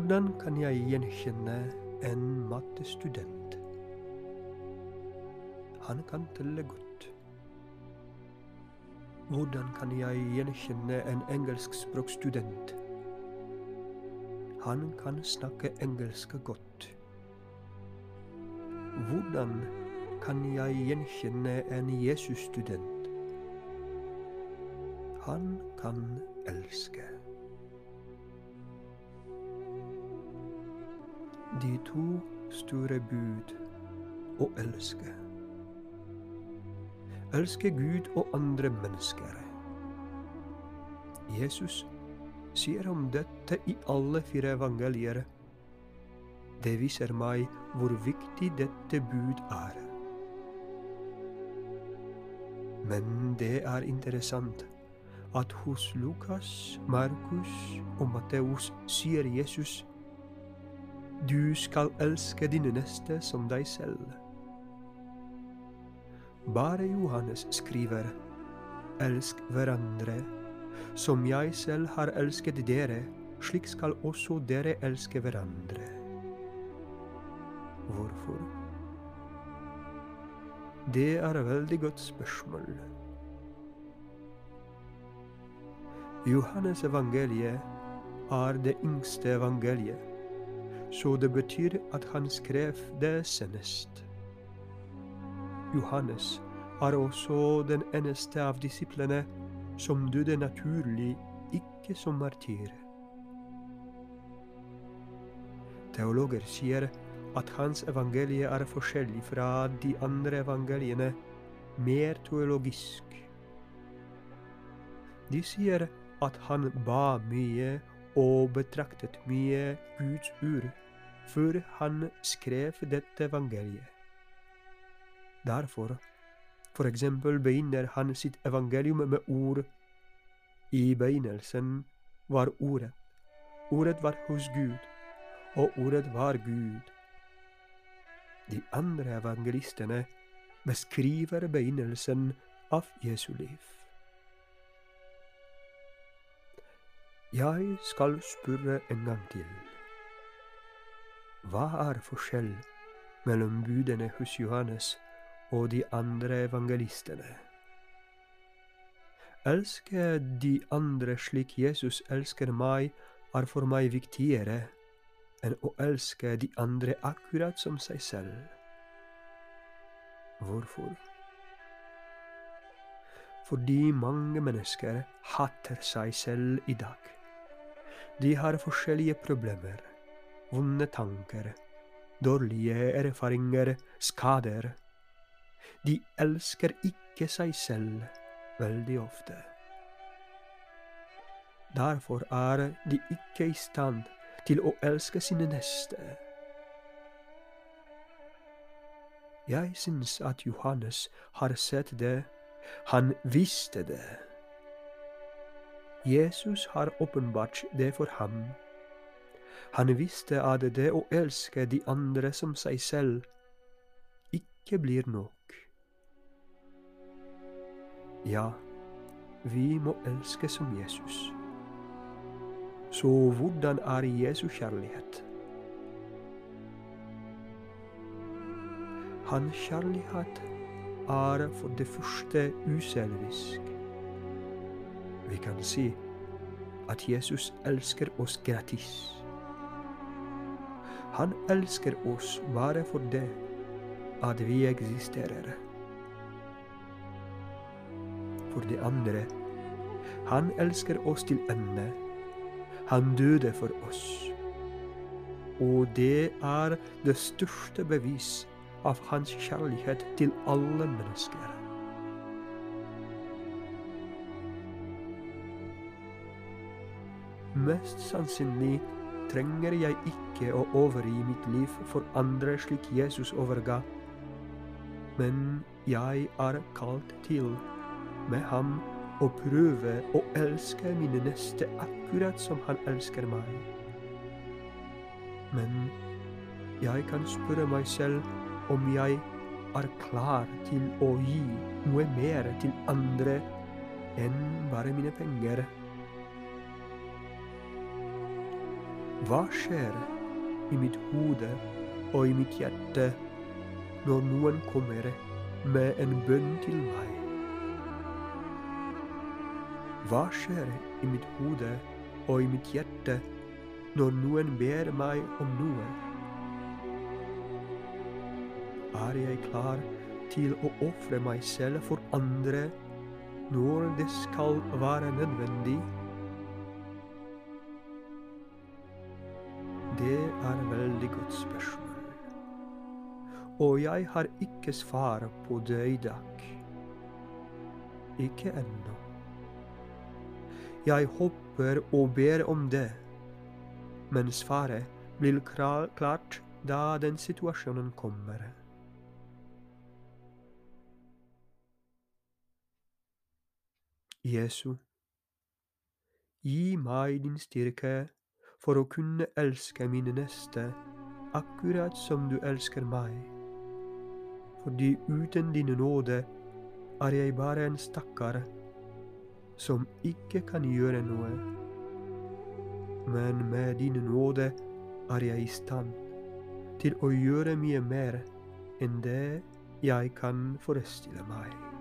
Hvordan kan jeg gjenkjenne en mattestudent? Han kan telle godt. Hvordan kan jeg gjenkjenne en engelskspråkstudent? Han kan snakke engelsk godt. Hvordan kan jeg gjenkjenne en Jesus-student? Han kan elske. De to store bud å elske. Elske Gud og andre mennesker. Jesus sier om dette i alle fire evangelier. Det viser meg hvor viktig dette bud er. Men det er interessant at hos Lukas, Markus og Matteus sier Jesus du skal elske dine neste som deg selv. Bare Johannes skriver elsk hverandre. Som jeg selv har elsket dere, slik skal også dere elske hverandre. Hvorfor? Det er et veldig godt spørsmål. Johannes evangeliet er det yngste evangeliet så det betyr at han skrev det senest. Johannes er også den eneste av disiplene som døde naturlig, ikke som martyr. Teologer sier at hans evangelie er forskjellig fra de andre evangeliene, mer teologisk. De sier at han ba mye og betraktet mye Guds ord før han skrev dette evangeliet. Derfor, for eksempel, begynner han sitt evangelium med ord. I begynnelsen var Ordet. Ordet var hos Gud, og Ordet var Gud. De andre evangelistene beskriver begynnelsen av Jesu liv. Jeg skal spørre en gang til. Hva er forskjell mellom budene hos Johannes og de andre evangelistene? Elske de andre slik Jesus elsker meg, er for meg viktigere enn å elske de andre akkurat som seg selv. Hvorfor? Fordi mange mennesker hater seg selv i dag. De har forskjellige problemer, vonde tanker, dårlige erfaringer, skader. De elsker ikke seg selv veldig ofte. Derfor er de ikke i stand til å elske sine neste. Jeg syns at Johannes har sett det, han visste det. Jesus har åpenbart det for ham. Han visste at det å elske de andre som seg selv ikke blir nok. Ja, vi må elske som Jesus. Så hvordan er Jesu kjærlighet? Hans kjærlighet er for det første uselvisk. Vi kan si at Jesus elsker oss gratis. Han elsker oss bare for det at vi eksisterer. For det andre, han elsker oss til ende. Han døde for oss. Og det er det største bevis av hans kjærlighet til alle mennesker. Mest sannsynlig trenger jeg ikke å overgi mitt liv for andre slik Jesus overga, men jeg er kalt til, med ham, å prøve å elske mine neste akkurat som han elsker meg. Men jeg kan spørre meg selv om jeg er klar til å gi noe mer til andre enn bare mine penger. Hva skjer i mitt hode og i mitt hjerte når noen kommer med en bønn til meg? Hva skjer i mitt hode og i mitt hjerte når noen ber meg om noe? Er jeg klar til å ofre meg selv for andre når det skal være nødvendig? Det er veldig godt spørsmål. Og jeg har ikke svar på det i dag. Ikke ennå. Jeg håper og ber om det, men svaret blir klart da den situasjonen kommer. Jesu, gi meg din styrke for å kunne elske mine neste akkurat som du elsker meg. Fordi uten din nåde er jeg bare en stakkar som ikke kan gjøre noe. Men med din nåde er jeg i stand til å gjøre mye mer enn det jeg kan forestille meg.